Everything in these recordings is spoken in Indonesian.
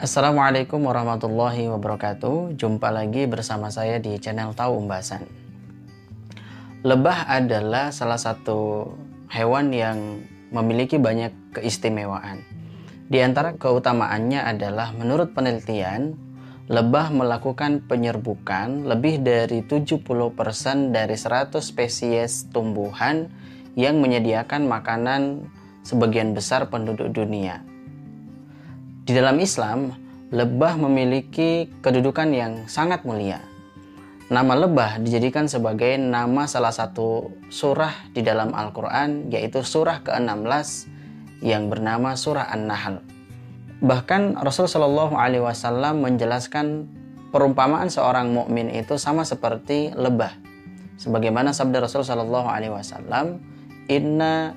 Assalamualaikum warahmatullahi wabarakatuh. Jumpa lagi bersama saya di channel Tahu Umbasan. Lebah adalah salah satu hewan yang memiliki banyak keistimewaan. Di antara keutamaannya adalah menurut penelitian, lebah melakukan penyerbukan lebih dari 70% dari 100 spesies tumbuhan yang menyediakan makanan sebagian besar penduduk dunia. Di dalam Islam, lebah memiliki kedudukan yang sangat mulia. Nama lebah dijadikan sebagai nama salah satu surah di dalam Al-Quran, yaitu surah ke-16 yang bernama Surah An-Nahl. Bahkan Rasul Shallallahu Alaihi Wasallam menjelaskan perumpamaan seorang mukmin itu sama seperti lebah. Sebagaimana sabda Rasul Shallallahu Alaihi Wasallam, Inna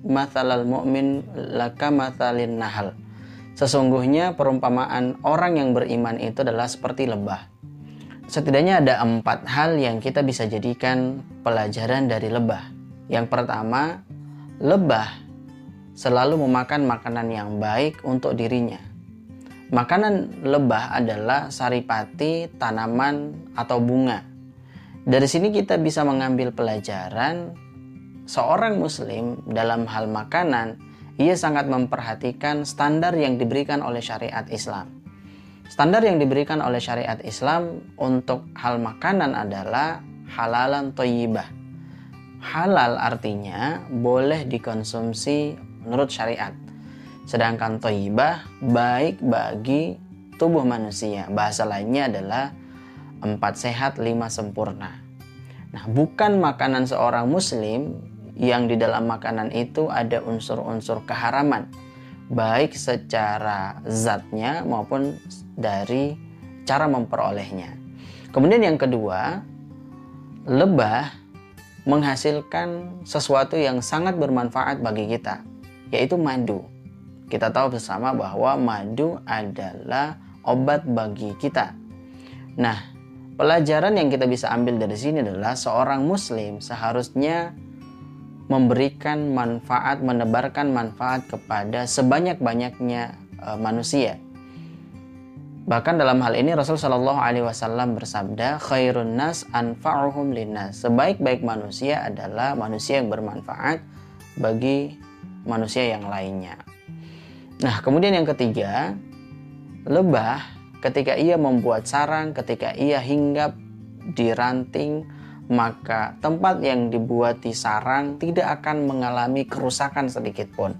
mathalal mu'min laka mathalin nahal Sesungguhnya perumpamaan orang yang beriman itu adalah seperti lebah. Setidaknya ada empat hal yang kita bisa jadikan pelajaran dari lebah. Yang pertama, lebah selalu memakan makanan yang baik untuk dirinya. Makanan lebah adalah saripati, tanaman, atau bunga. Dari sini kita bisa mengambil pelajaran seorang muslim dalam hal makanan ia sangat memperhatikan standar yang diberikan oleh syariat Islam. Standar yang diberikan oleh syariat Islam untuk hal makanan adalah halalan toyibah. Halal artinya boleh dikonsumsi menurut syariat. Sedangkan toyibah baik bagi tubuh manusia. Bahasa lainnya adalah empat sehat lima sempurna. Nah, bukan makanan seorang muslim yang di dalam makanan itu ada unsur-unsur keharaman baik secara zatnya maupun dari cara memperolehnya. Kemudian yang kedua, lebah menghasilkan sesuatu yang sangat bermanfaat bagi kita, yaitu madu. Kita tahu bersama bahwa madu adalah obat bagi kita. Nah, pelajaran yang kita bisa ambil dari sini adalah seorang muslim seharusnya memberikan manfaat, menebarkan manfaat kepada sebanyak-banyaknya uh, manusia. Bahkan dalam hal ini Rasul Shallallahu Alaihi Wasallam bersabda, khairun nas anfa'uhum linnas. Sebaik-baik manusia adalah manusia yang bermanfaat bagi manusia yang lainnya. Nah, kemudian yang ketiga, lebah ketika ia membuat sarang, ketika ia hinggap di ranting, maka tempat yang dibuat di sarang tidak akan mengalami kerusakan sedikit pun.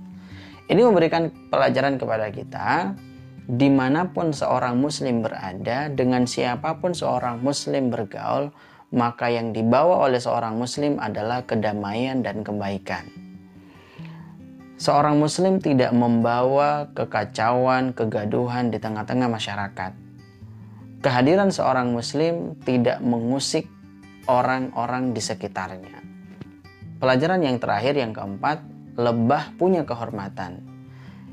Ini memberikan pelajaran kepada kita, di mana pun seorang muslim berada, dengan siapa pun seorang muslim bergaul, maka yang dibawa oleh seorang muslim adalah kedamaian dan kebaikan. Seorang muslim tidak membawa kekacauan, kegaduhan di tengah-tengah masyarakat. Kehadiran seorang muslim tidak mengusik orang-orang di sekitarnya. Pelajaran yang terakhir yang keempat, lebah punya kehormatan.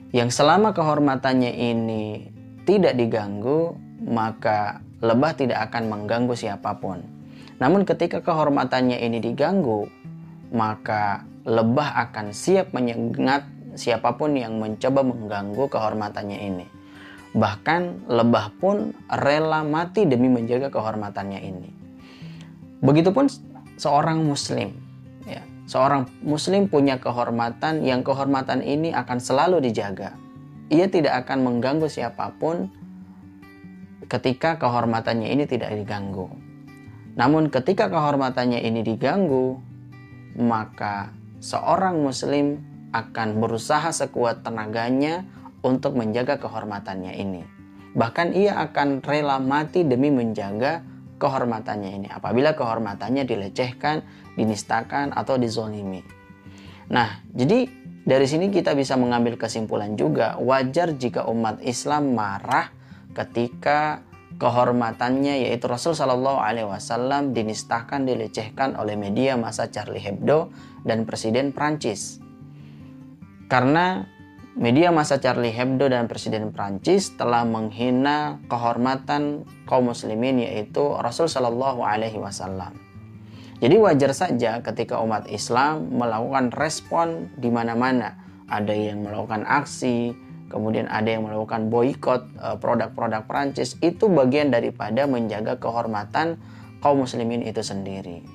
Yang selama kehormatannya ini tidak diganggu, maka lebah tidak akan mengganggu siapa pun. Namun ketika kehormatannya ini diganggu, maka lebah akan siap menyengat siapa pun yang mencoba mengganggu kehormatannya ini. Bahkan lebah pun rela mati demi menjaga kehormatannya ini. Begitupun seorang muslim ya. Seorang muslim punya kehormatan yang kehormatan ini akan selalu dijaga. Ia tidak akan mengganggu siapa pun ketika kehormatannya ini tidak diganggu. Namun ketika kehormatannya ini diganggu, maka seorang muslim akan berusaha sekuat tenaganya untuk menjaga kehormatannya ini. Bahkan ia akan rela mati demi menjaga kehormatannya ini apabila kehormatannya dilecehkan, dinistakan atau dizolimi. Nah, jadi dari sini kita bisa mengambil kesimpulan juga wajar jika umat Islam marah ketika kehormatannya yaitu Rasul Shallallahu Alaihi Wasallam dinistakan, dilecehkan oleh media masa Charlie Hebdo dan Presiden Prancis. Karena Media masa Charlie Hebdo dan Presiden Prancis telah menghina kehormatan kaum muslimin yaitu Rasul Shallallahu Alaihi Wasallam. Jadi wajar saja ketika umat Islam melakukan respon di mana-mana. Ada yang melakukan aksi kemudian ada yang melakukan boykot uh, produk-produk Perancis itu bagian daripada menjaga kehormatan kaum muslimin itu sendiri.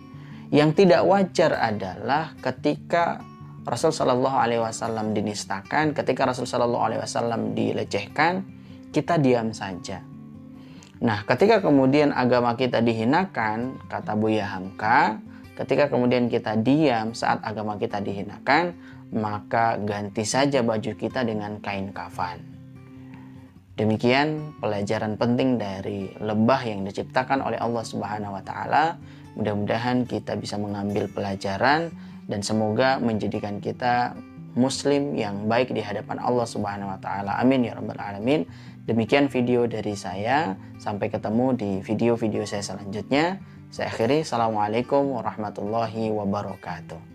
Yang tidak wajar adalah ketika Rasul Shallallahu Alaihi Wasallam dinistakan, ketika Rasul Shallallahu Alaihi Wasallam dilecehkan, kita diam saja. Nah, ketika kemudian agama kita dihinakan, kata Buya Hamka, ketika kemudian kita diam saat agama kita dihinakan, maka ganti saja baju kita dengan kain kafan. Demikian pelajaran penting dari lebah yang diciptakan oleh Allah Subhanahu wa taala. Mudah-mudahan kita bisa mengambil pelajaran dan semoga menjadikan kita muslim yang baik di hadapan Allah Subhanahu wa taala. Amin ya rabbal alamin. Demikian video dari saya. Sampai ketemu di video-video saya selanjutnya. Saya akhiri. Assalamualaikum warahmatullahi wabarakatuh.